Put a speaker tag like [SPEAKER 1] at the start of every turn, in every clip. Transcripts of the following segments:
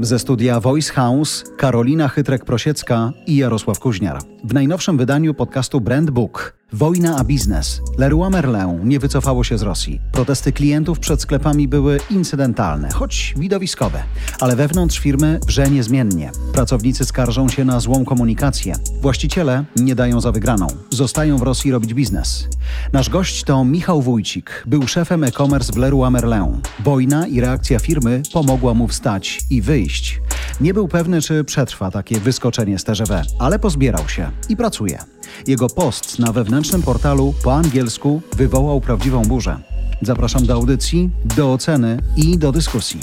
[SPEAKER 1] Ze studia Voice House Karolina Chytrek-Prosiecka i Jarosław Kuźniar. W najnowszym wydaniu podcastu Brand Book Wojna a biznes. Leroy Merlin nie wycofało się z Rosji. Protesty klientów przed sklepami były incydentalne, choć widowiskowe, ale wewnątrz firmy wrze niezmiennie. Pracownicy skarżą się na złą komunikację. Właściciele nie dają za wygraną. Zostają w Rosji robić biznes. Nasz gość to Michał Wójcik. Był szefem e-commerce w Leroy Merlin. Wojna i reakcja firmy pomogła mu wstać i wyjść. Nie był pewny, czy przetrwa takie wyskoczenie z TGW, ale pozbierał się i pracuje. Jego post na wewnętrznym portalu po angielsku wywołał prawdziwą burzę. Zapraszam do audycji, do oceny i do dyskusji.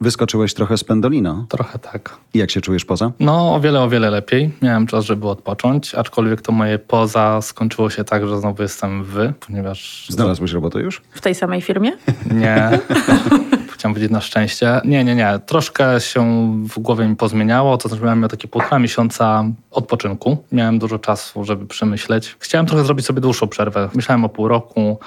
[SPEAKER 1] Wyskoczyłeś trochę z pendolino.
[SPEAKER 2] Trochę tak.
[SPEAKER 1] Jak się czujesz poza?
[SPEAKER 2] No, o wiele, o wiele lepiej. Miałem czas, żeby odpocząć, aczkolwiek to moje poza skończyło się tak, że znowu jestem wy, ponieważ...
[SPEAKER 1] Znalazłeś robotę już?
[SPEAKER 3] W tej samej firmie?
[SPEAKER 2] Nie. Chciałem powiedzieć na szczęście. Nie, nie, nie. Troszkę się w głowie mi pozmieniało, to znaczy miałem takie półtora miesiąca odpoczynku. Miałem dużo czasu, żeby przemyśleć. Chciałem trochę zrobić sobie dłuższą przerwę. Myślałem o pół roku,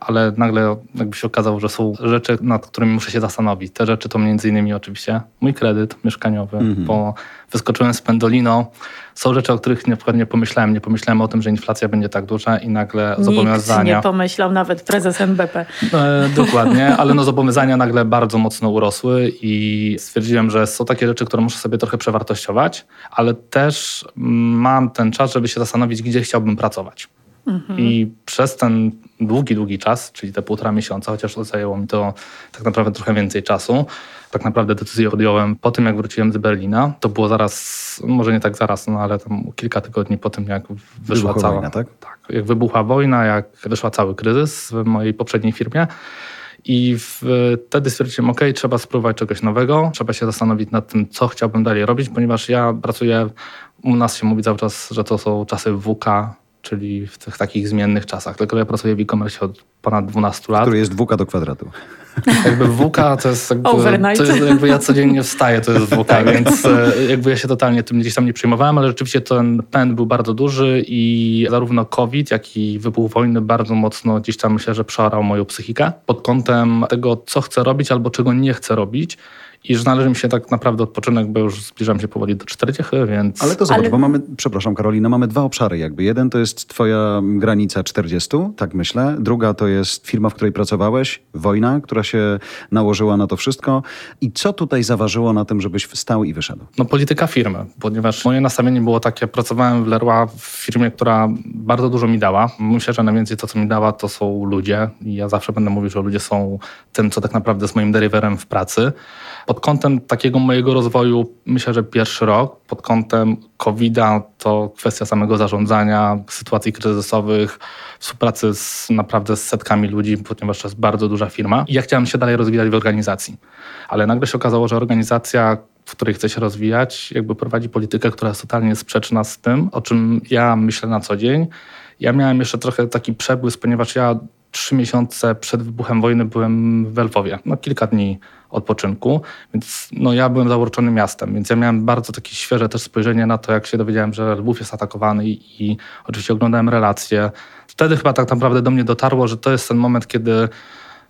[SPEAKER 2] ale nagle jakby się okazało, że są rzeczy, nad którymi muszę się zastanowić. Te rzeczy to między innymi oczywiście mój kredyt mieszkaniowy, mhm. bo wyskoczyłem z Pendolino. Są rzeczy, o których na przykład nie pomyślałem. Nie pomyślałem o tym, że inflacja będzie tak duża i nagle
[SPEAKER 3] Nikt
[SPEAKER 2] zobowiązania...
[SPEAKER 3] nie pomyślał, nawet prezes NBP.
[SPEAKER 2] E, dokładnie, ale no zobowiązania nagle bardzo mocno urosły i stwierdziłem, że są takie rzeczy, które muszę sobie trochę przewartościować, ale też mam ten czas, żeby się zastanowić, gdzie chciałbym pracować. Mhm. I przez ten długi, długi czas, czyli te półtora miesiąca, chociaż zajęło mi to tak naprawdę trochę więcej czasu, tak naprawdę decyzję podjąłem po tym, jak wróciłem z Berlina. To było zaraz, może nie tak zaraz, no ale tam kilka tygodni po tym, jak wyszła
[SPEAKER 1] wybuchła
[SPEAKER 2] cała...
[SPEAKER 1] Wojna, tak?
[SPEAKER 2] tak? Jak wybuchła wojna, jak wyszła cały kryzys w mojej poprzedniej firmie. I wtedy stwierdziłem, ok, trzeba spróbować czegoś nowego, trzeba się zastanowić nad tym, co chciałbym dalej robić, ponieważ ja pracuję, u nas się mówi cały czas, że to są czasy WK, czyli w tych takich zmiennych czasach. Tylko ja pracuję w e-commerce od ponad 12 lat.
[SPEAKER 1] Który jest dwuka do kwadratu.
[SPEAKER 2] Jakby WK to jest jakby,
[SPEAKER 3] Overnight.
[SPEAKER 2] to jest jakby ja codziennie wstaję, to jest WK, więc e, jakby ja się totalnie tym gdzieś tam nie przejmowałem, ale rzeczywiście ten pęd był bardzo duży i zarówno COVID, jak i wybuch wojny bardzo mocno gdzieś tam myślę, że przeorał moją psychikę pod kątem tego, co chcę robić albo czego nie chcę robić i że należy mi się tak naprawdę odpoczynek, bo już zbliżam się powoli do 40, więc...
[SPEAKER 1] Ale to zobacz,
[SPEAKER 3] Ale-
[SPEAKER 1] bo mamy, przepraszam Karolina, mamy dwa obszary jakby. Jeden to jest twoja granica 40, tak myślę. Druga to jest firma, w której pracowałeś, wojna, która się nałożyła na to wszystko. I co tutaj zaważyło na tym, żebyś wstał i wyszedł?
[SPEAKER 2] No polityka firmy, ponieważ moje nastawienie było takie, pracowałem w Leroy w firmie, która bardzo dużo mi dała. Myślę, że najwięcej to, co mi dała, to są ludzie i ja zawsze będę mówił, że ludzie są tym, co tak naprawdę jest moim deriwerem w pracy. Pod kątem takiego mojego rozwoju myślę, że pierwszy rok. Pod kątem COVID-a to kwestia samego zarządzania, sytuacji kryzysowych, współpracy z, naprawdę z setkami ludzi, ponieważ to jest bardzo duża firma. I ja chciałem się dalej rozwijać w organizacji. Ale nagle się okazało, że organizacja, w której chcę się rozwijać, jakby prowadzi politykę, która jest totalnie sprzeczna z tym, o czym ja myślę na co dzień. Ja miałem jeszcze trochę taki przebłysk, ponieważ ja trzy miesiące przed wybuchem wojny byłem w Lwowie. No kilka dni odpoczynku, więc no, ja byłem zauroczony miastem, więc ja miałem bardzo takie świeże też spojrzenie na to, jak się dowiedziałem, że Lwów jest atakowany i, i oczywiście oglądałem relacje. Wtedy chyba tak naprawdę do mnie dotarło, że to jest ten moment, kiedy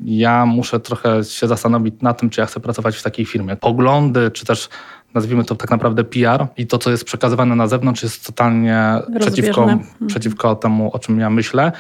[SPEAKER 2] ja muszę trochę się zastanowić nad tym, czy ja chcę pracować w takiej firmie. Poglądy, czy też nazwijmy to tak naprawdę PR i to, co jest przekazywane na zewnątrz, jest totalnie przeciwko.
[SPEAKER 3] Mhm.
[SPEAKER 2] przeciwko temu, o czym ja myślę.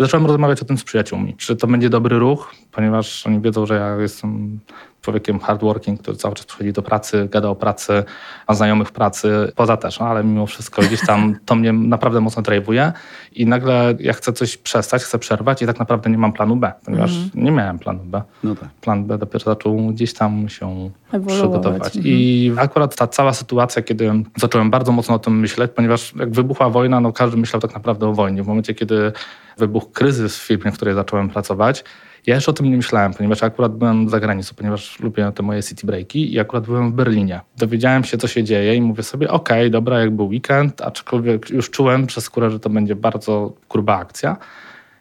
[SPEAKER 2] Zacząłem rozmawiać o tym z przyjaciółmi. Czy to będzie dobry ruch, ponieważ oni wiedzą, że ja jestem człowiekiem hardworking, który cały czas przychodzi do pracy, gada o pracy, ma znajomych w pracy, poza też, no, ale mimo wszystko gdzieś tam to mnie naprawdę mocno drajwuje i nagle ja chcę coś przestać, chcę przerwać i tak naprawdę nie mam planu B, ponieważ nie miałem planu B.
[SPEAKER 1] No tak.
[SPEAKER 2] Plan B dopiero zaczął gdzieś tam się
[SPEAKER 3] Ewoluować.
[SPEAKER 2] przygotować.
[SPEAKER 3] Mhm.
[SPEAKER 2] I akurat ta cała sytuacja, kiedy zacząłem bardzo mocno o tym myśleć, ponieważ jak wybuchła wojna, no każdy myślał tak naprawdę o wojnie. W momencie, kiedy wybuchł kryzys w firmie, w której zacząłem pracować, ja jeszcze o tym nie myślałem, ponieważ akurat byłem za granicą, ponieważ lubię te moje city breaki i akurat byłem w Berlinie. Dowiedziałem się, co się dzieje i mówię sobie, okej, dobra, jak był weekend, aczkolwiek już czułem przez skórę, że to będzie bardzo gruba akcja.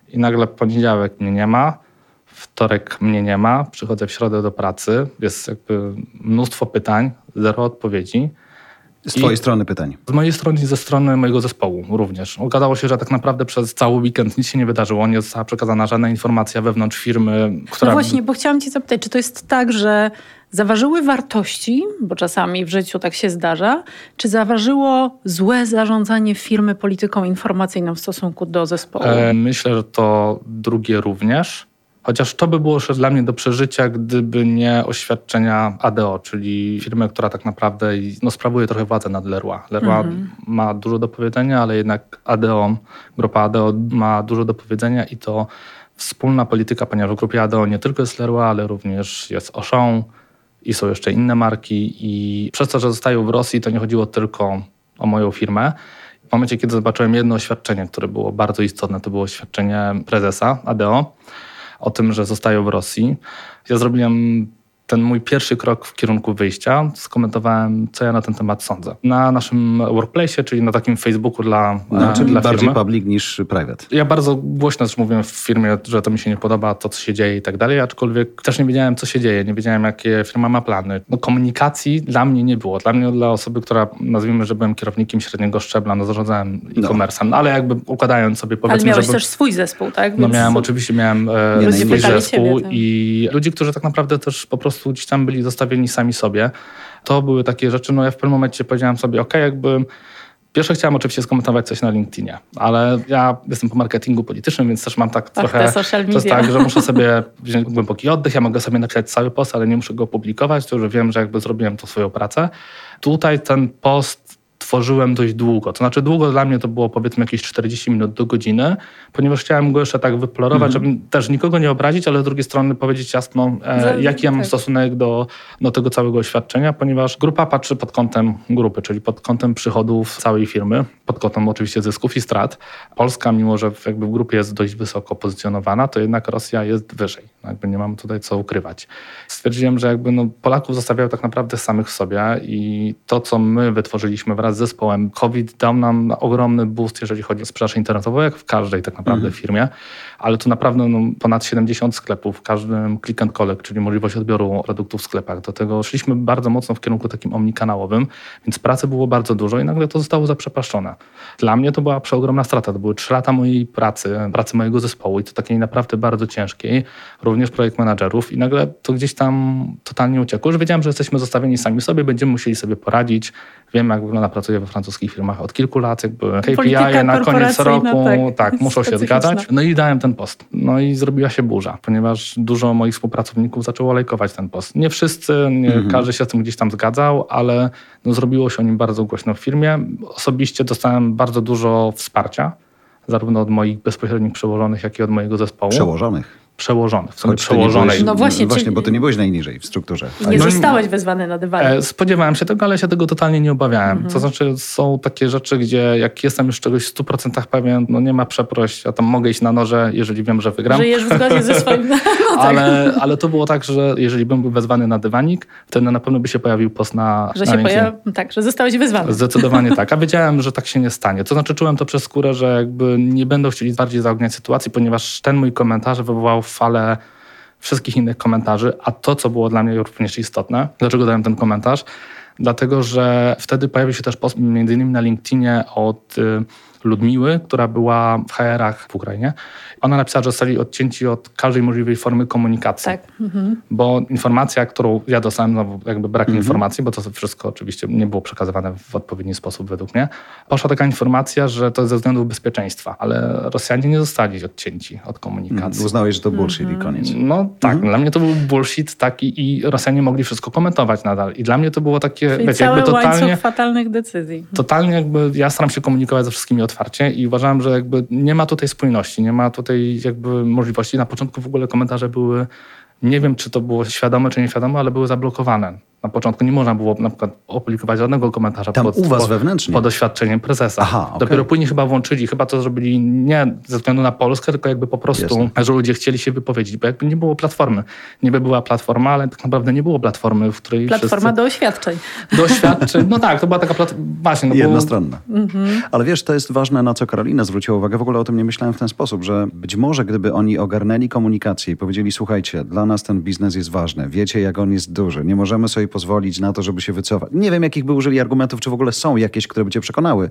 [SPEAKER 2] I nagle poniedziałek mnie nie ma, wtorek mnie nie ma, przychodzę w środę do pracy, jest jakby mnóstwo pytań, zero odpowiedzi.
[SPEAKER 1] Z twojej I strony pytań.
[SPEAKER 2] Z mojej strony i ze strony mojego zespołu również. Okazało się, że tak naprawdę przez cały weekend nic się nie wydarzyło. Nie została przekazana żadna informacja wewnątrz firmy, która...
[SPEAKER 3] No właśnie, bo chciałam cię zapytać, czy to jest tak, że zaważyły wartości, bo czasami w życiu tak się zdarza, czy zaważyło złe zarządzanie firmy polityką informacyjną w stosunku do zespołu? E,
[SPEAKER 2] myślę, że to drugie również. Chociaż to by było jeszcze dla mnie do przeżycia, gdyby nie oświadczenia ADO, czyli firmy, która tak naprawdę no, sprawuje trochę władzę nad Leroy. Leroy mhm. ma dużo do powiedzenia, ale jednak ADO, grupa ADO ma dużo do powiedzenia i to wspólna polityka, ponieważ w grupie ADO nie tylko jest Leroy, ale również jest Auchan i są jeszcze inne marki i przez to, że zostają w Rosji, to nie chodziło tylko o moją firmę. W momencie, kiedy zobaczyłem jedno oświadczenie, które było bardzo istotne, to było oświadczenie prezesa ADO, o tym, że zostają w Rosji. Ja zrobiłem ten mój pierwszy krok w kierunku wyjścia, skomentowałem, co ja na ten temat sądzę. Na naszym workplace, czyli na takim Facebooku dla,
[SPEAKER 1] no, czyli dla bardziej firmy. public niż private.
[SPEAKER 2] Ja bardzo głośno też mówiłem w firmie, że to mi się nie podoba, to co się dzieje i tak dalej, aczkolwiek też nie wiedziałem, co się dzieje, nie wiedziałem, jakie firma ma plany. No, komunikacji dla mnie nie było. Dla mnie, dla osoby, która nazwijmy, że byłem kierownikiem średniego szczebla, no zarządzałem e-commerce'em, no. ale jakby układając sobie powiedzmy,
[SPEAKER 3] Ale miałeś żeby... też swój zespół, tak?
[SPEAKER 2] No miałem, oczywiście miałem e, swój zespół ciebie, tak. i ludzi, którzy tak naprawdę też po prostu prostu gdzieś tam byli zostawieni sami sobie. To były takie rzeczy, no ja w pewnym momencie powiedziałem sobie, ok, jakby Pierwsze chciałem oczywiście skomentować coś na LinkedInie, ale ja jestem po marketingu politycznym, więc też mam tak Ach, trochę...
[SPEAKER 3] social media. To
[SPEAKER 2] jest tak, że muszę sobie wziąć głęboki oddech, ja mogę sobie napisać cały post, ale nie muszę go publikować, to już wiem, że jakby zrobiłem to swoją pracę. Tutaj ten post tworzyłem dość długo. To znaczy długo dla mnie to było powiedzmy jakieś 40 minut do godziny, ponieważ chciałem go jeszcze tak wyplorować, mm -hmm. żeby też nikogo nie obrazić, ale z drugiej strony powiedzieć jasno, e, jaki ja mam tak. stosunek do, do tego całego oświadczenia, ponieważ grupa patrzy pod kątem grupy, czyli pod kątem przychodów całej firmy, pod kątem oczywiście zysków i strat. Polska, mimo że jakby w grupie jest dość wysoko pozycjonowana, to jednak Rosja jest wyżej. Jakby nie mam tutaj co ukrywać. Stwierdziłem, że jakby no Polaków zostawiają tak naprawdę samych sobie i to, co my wytworzyliśmy wraz z zespołem. COVID dał nam ogromny boost, jeżeli chodzi o sprzedaż internetową, jak w każdej tak naprawdę mhm. firmie, ale tu naprawdę no, ponad 70 sklepów, w każdym click and collect, czyli możliwość odbioru produktów w sklepach. Do tego szliśmy bardzo mocno w kierunku takim omnikanałowym, więc pracy było bardzo dużo i nagle to zostało zaprzepaszczone. Dla mnie to była przeogromna strata. To były trzy lata mojej pracy, pracy mojego zespołu i to takiej naprawdę bardzo ciężkiej, również projekt menadżerów i nagle to gdzieś tam totalnie uciekło. Już wiedziałem, że jesteśmy zostawieni sami sobie, będziemy musieli sobie poradzić. Wiem, jak wygląda pracuję we francuskich firmach od kilku lat, jakby KPI na koniec roku, tak, tak muszą się zgadzać. No i dałem ten post. No i zrobiła się burza, ponieważ dużo moich współpracowników zaczęło lajkować ten post. Nie wszyscy, nie mhm. każdy się z tym gdzieś tam zgadzał, ale no, zrobiło się o nim bardzo głośno w firmie. Osobiście dostałem bardzo dużo wsparcia, zarówno od moich bezpośrednich przełożonych, jak i od mojego zespołu.
[SPEAKER 1] Przełożonych?
[SPEAKER 2] Przełożony, w sumie przełożonej.
[SPEAKER 1] Byłeś, no właśnie, właśnie bo ty nie byłeś najniżej w strukturze.
[SPEAKER 3] Nie no, zostałeś wezwany na dywanie.
[SPEAKER 2] E, spodziewałem się tego, ale się tego totalnie nie obawiałem. Mhm. To znaczy są takie rzeczy, gdzie jak jestem już czegoś w 100% pewien, no nie ma przeproś, ja tam mogę iść na noże, jeżeli wiem, że wygram.
[SPEAKER 3] Żyjesz w zgodzie ze swoim...
[SPEAKER 2] No tak. ale, ale to było tak, że jeżeli bym był wezwany na dywanik, wtedy na pewno by się pojawił post na
[SPEAKER 3] Że na się pojawił, tak, że zostałeś wezwany.
[SPEAKER 2] Zdecydowanie tak, a wiedziałem, że tak się nie stanie. To znaczy czułem to przez skórę, że jakby nie będą chcieli bardziej zaogniać sytuacji, ponieważ ten mój komentarz wywołał falę wszystkich innych komentarzy, a to, co było dla mnie również istotne, dlaczego dałem ten komentarz, dlatego że wtedy pojawił się też post między innymi na LinkedInie od y, Ludmiły, która była w HR-ach w Ukrainie. Ona napisała, że zostali odcięci od każdej możliwej formy komunikacji.
[SPEAKER 3] Tak. Mhm.
[SPEAKER 2] Bo informacja, którą ja dostałem, no jakby brak mhm. informacji, bo to wszystko oczywiście nie było przekazywane w odpowiedni sposób według mnie, poszła taka informacja, że to ze względów bezpieczeństwa, ale Rosjanie nie zostali odcięci od komunikacji. Mhm.
[SPEAKER 1] Uznałeś, że to bullshit i mhm. koniec.
[SPEAKER 2] No tak, mhm. dla mnie to był bullshit taki i Rosjanie mogli wszystko komentować nadal. I dla mnie to było takie,
[SPEAKER 3] Czyli wiecie, cały jakby totalnie... fatalnych decyzji.
[SPEAKER 2] Totalnie jakby ja staram się komunikować ze wszystkimi otwarcie otwarcie i uważałem, że jakby nie ma tutaj spójności, nie ma tutaj jakby możliwości. Na początku w ogóle komentarze były, nie wiem czy to było świadome czy nieświadome, ale były zablokowane na początku nie można było na przykład opublikować żadnego komentarza
[SPEAKER 1] Tam
[SPEAKER 2] pod,
[SPEAKER 1] u was wewnętrznie?
[SPEAKER 2] pod oświadczeniem prezesa. Aha, okay. Dopiero później chyba włączyli, chyba to zrobili nie ze względu na Polskę, tylko jakby po prostu, Jasne. że ludzie chcieli się wypowiedzieć, bo jakby nie było platformy. Niby była platforma, ale tak naprawdę nie było platformy, w której
[SPEAKER 3] Platforma wszyscy... do oświadczeń.
[SPEAKER 2] Do oświadczeń, no tak, to była taka platforma, właśnie. No
[SPEAKER 1] Jednostronna. Mhm. Ale wiesz, to jest ważne, na co Karolina zwróciła uwagę, w ogóle o tym nie myślałem w ten sposób, że być może gdyby oni ogarnęli komunikację i powiedzieli, słuchajcie, dla nas ten biznes jest ważny, wiecie jak on jest duży, nie możemy sobie pozwolić na to, żeby się wycofać. Nie wiem, jakich by użyli argumentów, czy w ogóle są jakieś, które by cię przekonały.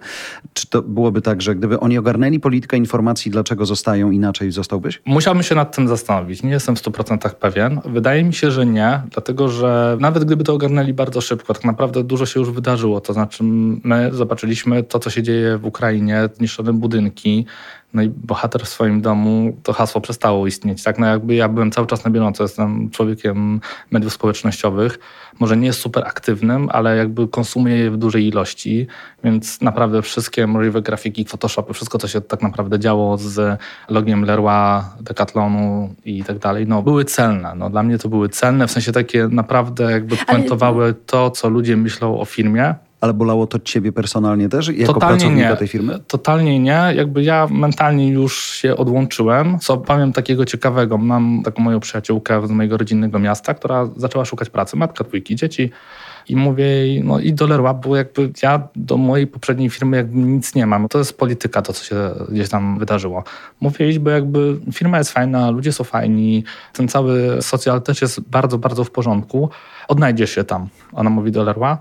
[SPEAKER 1] Czy to byłoby tak, że gdyby oni ogarnęli politykę informacji, dlaczego zostają inaczej, zostałbyś?
[SPEAKER 2] Musiałbym się nad tym zastanowić. Nie jestem w 100% pewien. Wydaje mi się, że nie, dlatego że nawet gdyby to ogarnęli bardzo szybko, tak naprawdę dużo się już wydarzyło. To znaczy, my zobaczyliśmy to, co się dzieje w Ukrainie, zniszczone budynki, no i bohater w swoim domu, to hasło przestało istnieć. Tak, no jakby ja byłem cały czas na bieżąco, jestem człowiekiem mediów społecznościowych. Może nie jest super aktywnym, ale jakby konsumuję je w dużej ilości, więc naprawdę wszystkie możliwe grafiki, Photoshopy, wszystko, co się tak naprawdę działo z logiem Leroy, Decathlonu i tak dalej, no były celne. No, dla mnie to były celne, w sensie takie naprawdę jakby puentowały to, co ludzie myślą o firmie
[SPEAKER 1] ale bolało to ciebie personalnie też, jako Totalnie pracownika
[SPEAKER 2] nie.
[SPEAKER 1] tej firmy?
[SPEAKER 2] Totalnie nie. Jakby ja mentalnie już się odłączyłem. Co powiem takiego ciekawego. Mam taką moją przyjaciółkę z mojego rodzinnego miasta, która zaczęła szukać pracy. Matka dwójki dzieci. I mówię jej, no i do Leroy, bo jakby ja do mojej poprzedniej firmy jakby nic nie mam. To jest polityka, to co się gdzieś tam wydarzyło. Mówię jej, bo jakby firma jest fajna, ludzie są fajni, ten cały socjal też jest bardzo, bardzo w porządku. Odnajdziesz się tam. Ona mówi do Leroy,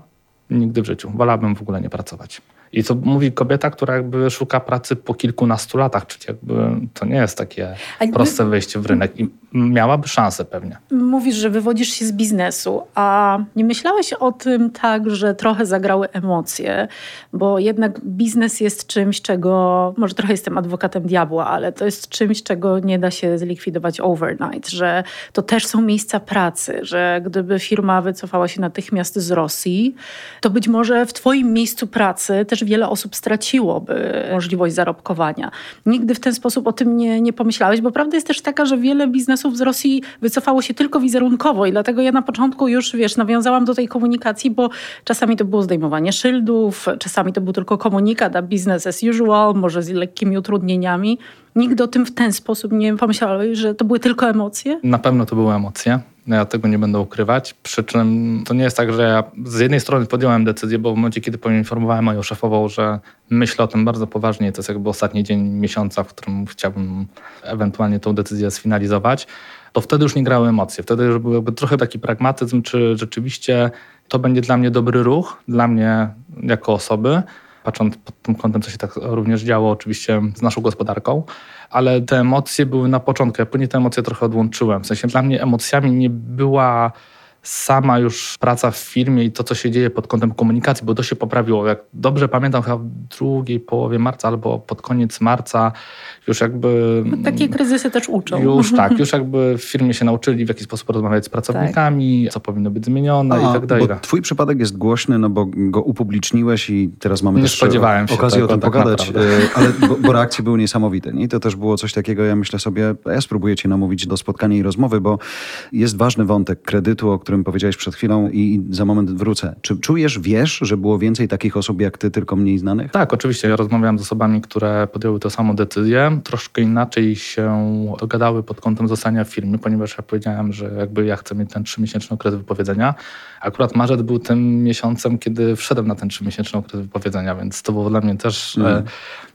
[SPEAKER 2] Nigdy w życiu. Wolałabym w ogóle nie pracować. I to mówi kobieta, która jakby szuka pracy po kilkunastu latach, czyli jakby to nie jest takie proste wejście w rynek i miałaby szansę pewnie.
[SPEAKER 3] Mówisz, że wywodzisz się z biznesu, a nie myślałeś o tym tak, że trochę zagrały emocje, bo jednak biznes jest czymś, czego, może trochę jestem adwokatem diabła, ale to jest czymś, czego nie da się zlikwidować overnight, że to też są miejsca pracy, że gdyby firma wycofała się natychmiast z Rosji, to być może w twoim miejscu pracy też wiele osób straciłoby możliwość zarobkowania. Nigdy w ten sposób o tym nie, nie pomyślałeś, bo prawda jest też taka, że wiele biznesów z Rosji wycofało się tylko wizerunkowo i dlatego ja na początku już, wiesz, nawiązałam do tej komunikacji, bo czasami to było zdejmowanie szyldów, czasami to był tylko komunikat, a business as usual, może z lekkimi utrudnieniami. Nigdy o tym w ten sposób nie pomyślałeś, że to były tylko emocje?
[SPEAKER 2] Na pewno to były emocje. No ja tego nie będę ukrywać. Przy czym to nie jest tak, że ja z jednej strony podjąłem decyzję, bo w momencie, kiedy poinformowałem moją szefową, że myślę o tym bardzo poważnie, to jest jakby ostatni dzień miesiąca, w którym chciałbym ewentualnie tą decyzję sfinalizować, to wtedy już nie grały emocje. Wtedy już był jakby trochę taki pragmatyzm, czy rzeczywiście to będzie dla mnie dobry ruch, dla mnie jako osoby, patrząc pod tym kątem, co się tak również działo oczywiście z naszą gospodarką, ale te emocje były na początku. Ja później te emocje trochę odłączyłem. W sensie dla mnie emocjami nie była sama już praca w firmie i to, co się dzieje pod kątem komunikacji, bo to się poprawiło. Jak dobrze pamiętam, chyba w drugiej połowie marca albo pod koniec marca już jakby...
[SPEAKER 3] No, takie kryzysy też uczą.
[SPEAKER 2] Już tak, już jakby w firmie się nauczyli, w jaki sposób rozmawiać z pracownikami, tak. co powinno być zmienione A, i tak dalej.
[SPEAKER 1] twój przypadek jest głośny, no bo go upubliczniłeś i teraz mamy
[SPEAKER 2] Nie
[SPEAKER 1] też
[SPEAKER 2] spodziewałem się
[SPEAKER 1] okazję
[SPEAKER 2] tego,
[SPEAKER 1] o tym tak pogadać, e, ale bo, bo, reakcje były niesamowite. Nie? I to też było coś takiego, ja myślę sobie, ja spróbuję cię namówić do spotkania i rozmowy, bo jest ważny wątek kredytu, o którym powiedziałeś przed chwilą i za moment wrócę. Czy czujesz, wiesz, że było więcej takich osób jak ty, tylko mniej znanych?
[SPEAKER 2] Tak, oczywiście. Ja rozmawiałem z osobami, które podjęły tę samą decyzję troszkę inaczej się dogadały pod kątem zostania w firmie, ponieważ ja powiedziałem, że jakby ja chcę mieć ten trzymiesięczny okres wypowiedzenia. Akurat marzec był tym miesiącem, kiedy wszedłem na ten trzymiesięczny okres wypowiedzenia, więc to było dla mnie też mm.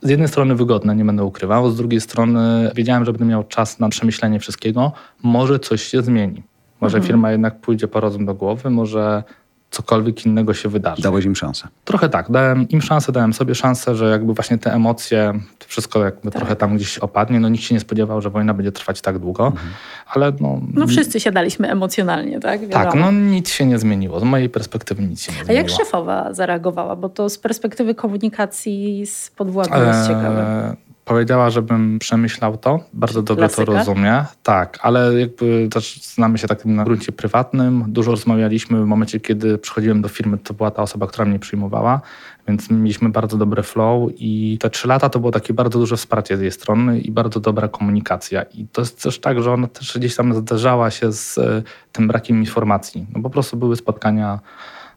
[SPEAKER 2] z jednej strony wygodne, nie będę ukrywał, z drugiej strony wiedziałem, że będę miał czas na przemyślenie wszystkiego. Może coś się zmieni. Może mhm. firma jednak pójdzie po rozum do głowy, może cokolwiek innego się wydarzy.
[SPEAKER 1] Dałeś im szansę.
[SPEAKER 2] Trochę tak. Dałem im szansę, dałem sobie szansę, że jakby właśnie te emocje, to wszystko jakby tak. trochę tam gdzieś opadnie. No nikt się nie spodziewał, że wojna będzie trwać tak długo, mhm. ale no...
[SPEAKER 3] No wszyscy siadaliśmy emocjonalnie, tak?
[SPEAKER 2] Wiadomo. Tak, no nic się nie zmieniło. Z mojej perspektywy nic się nie zmieniło.
[SPEAKER 3] A jak szefowa zareagowała? Bo to z perspektywy komunikacji z podwładną jest eee, ciekawe
[SPEAKER 2] powiedziała, żebym przemyślał to. Bardzo dobrze Klasyka. to rozumie. Tak, ale jakby też znamy się takim na gruncie prywatnym. Dużo rozmawialiśmy w momencie, kiedy przychodziłem do firmy, to była ta osoba, która mnie przyjmowała, więc mieliśmy bardzo dobre flow i te trzy lata to było takie bardzo duże wsparcie z jej strony i bardzo dobra komunikacja. I to jest też tak, że ona też gdzieś tam zderzała się z e, tym brakiem informacji. No po prostu były spotkania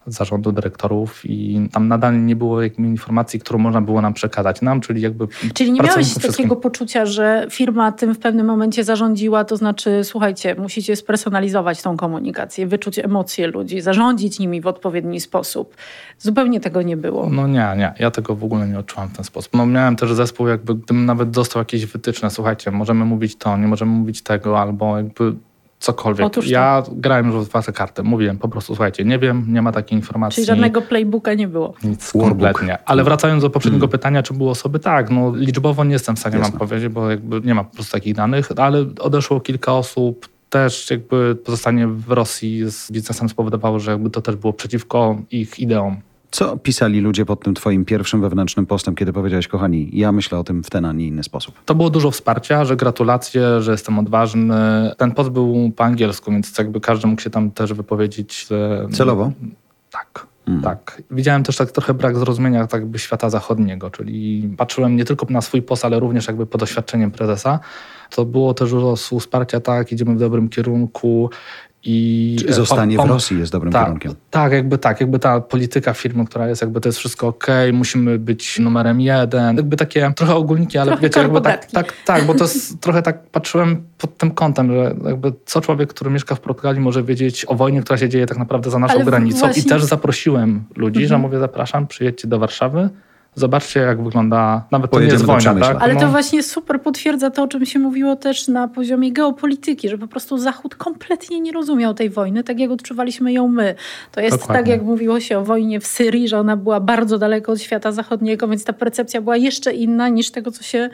[SPEAKER 2] zarządu dyrektorów i tam nadal nie było jakiejś informacji, którą można było nam przekazać nam, czyli jakby...
[SPEAKER 3] Czyli nie miałeś takiego poczucia, że firma tym w pewnym momencie zarządziła, to znaczy słuchajcie, musicie spersonalizować tą komunikację, wyczuć emocje ludzi, zarządzić nimi w odpowiedni sposób. Zupełnie tego nie było.
[SPEAKER 2] No nie, nie. Ja tego w ogóle nie odczułam w ten sposób. No miałem też zespół, jakby gdybym nawet dostał jakieś wytyczne, słuchajcie, możemy mówić to, nie możemy mówić tego, albo jakby cokolwiek.
[SPEAKER 3] Otóż to.
[SPEAKER 2] ja grałem już w otwarte karty. Mówiłem po prostu, słuchajcie, nie wiem, nie ma takiej informacji.
[SPEAKER 3] Czyli żadnego playbooka nie było.
[SPEAKER 2] Nic
[SPEAKER 1] Warbook.
[SPEAKER 2] kompletnie. Ale wracając do poprzedniego pytania, czy były osoby? Tak, no liczbowo nie jestem w stanie wam powiedzieć, bo jakby nie ma po prostu takich danych, ale odeszło kilka osób. Też jakby pozostanie w Rosji z biznesem spowodowało, że jakby to też było przeciwko ich ideom.
[SPEAKER 1] Co pisali ludzie pod tym twoim pierwszym wewnętrznym postem, kiedy powiedziałeś, kochani, ja myślę o tym w ten, a nie inny sposób?
[SPEAKER 2] To było dużo wsparcia, że gratulacje, że jestem odważny. Ten post był po angielsku, więc jakby każdy mógł się tam też wypowiedzieć.
[SPEAKER 1] Celowo?
[SPEAKER 2] Tak.
[SPEAKER 1] Mm.
[SPEAKER 2] Tak. Widziałem też tak trochę brak zrozumienia tak jakby świata zachodniego, czyli patrzyłem nie tylko na swój post, ale również jakby po doświadczeniem prezesa. To było też dużo wsparcia, tak, idziemy w dobrym kierunku i...
[SPEAKER 1] Czy zostanie w
[SPEAKER 2] pom-
[SPEAKER 1] Rosji jest dobrym
[SPEAKER 2] tak,
[SPEAKER 1] kierunkiem?
[SPEAKER 2] tak, jakby tak, jakby ta polityka firmy, która jest, jakby to jest wszystko ok, musimy być numerem jeden, jakby takie trochę ogólniki, ale
[SPEAKER 3] Trochę
[SPEAKER 2] wiecie, jakby tak, tak, tak, bo to jest trochę tak patrzyłem pod tym kątem, że jakby co człowiek, który mieszka w Portugalii może wiedzieć o wojnie, która się dzieje tak naprawdę za naszą
[SPEAKER 3] Ale
[SPEAKER 2] granicą
[SPEAKER 3] właśnie-
[SPEAKER 2] i też zaprosiłem ludzi, że
[SPEAKER 3] Mhm.
[SPEAKER 2] mówię zapraszam, przyjedźcie do Warszawy, zobaczcie jak wygląda, nawet to nie
[SPEAKER 1] Pojedziemy
[SPEAKER 2] jest wojna, tak?
[SPEAKER 3] Ale to
[SPEAKER 2] No.
[SPEAKER 3] właśnie super potwierdza to, o czym się mówiło też na poziomie geopolityki, że po prostu Zachód kompletnie nie rozumiał tej wojny, tak jak odczuwaliśmy ją my. To jest
[SPEAKER 2] Dokładnie.
[SPEAKER 3] tak, jak mówiło się o wojnie w Syrii, że ona była bardzo daleko od świata zachodniego, więc ta percepcja była jeszcze inna niż tego, co się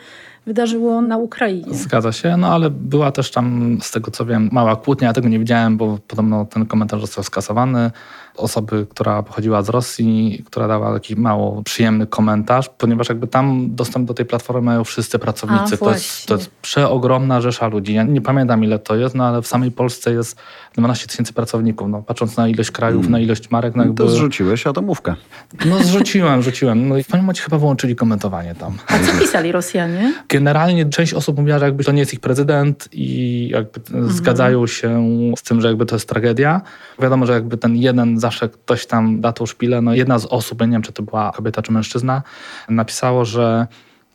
[SPEAKER 3] wydarzyło na Ukrainie.
[SPEAKER 2] Zgadza się, no ale była też tam, z tego co wiem, mała kłótnia. Ja tego nie widziałem, bo podobno ten komentarz został skasowany. Osoby, która pochodziła z Rosji, która dała taki mało przyjemny komentarz, ponieważ jakby tam dostęp do tej platformy mają wszyscy pracownicy.
[SPEAKER 3] A,
[SPEAKER 2] to, jest, to jest przeogromna rzesza ludzi. Ja nie pamiętam ile to jest, no ale w samej Polsce jest 12 tysięcy pracowników. No, patrząc na ilość krajów, na ilość marek, no jakby...
[SPEAKER 1] To zrzuciłeś atomówkę.
[SPEAKER 2] No zrzuciłem, rzuciłem. No i w pewnym momencie chyba wyłączyli komentowanie tam.
[SPEAKER 3] A co pisali Rosjanie?
[SPEAKER 2] Generalnie część osób mówiła, że jakby to nie jest ich prezydent i jakby zgadzają się z tym, że jakby to jest tragedia. Wiadomo, że jakby ten jeden zawsze ktoś tam da tą szpilę. No jedna z osób, nie wiem czy to była kobieta czy mężczyzna, napisało, że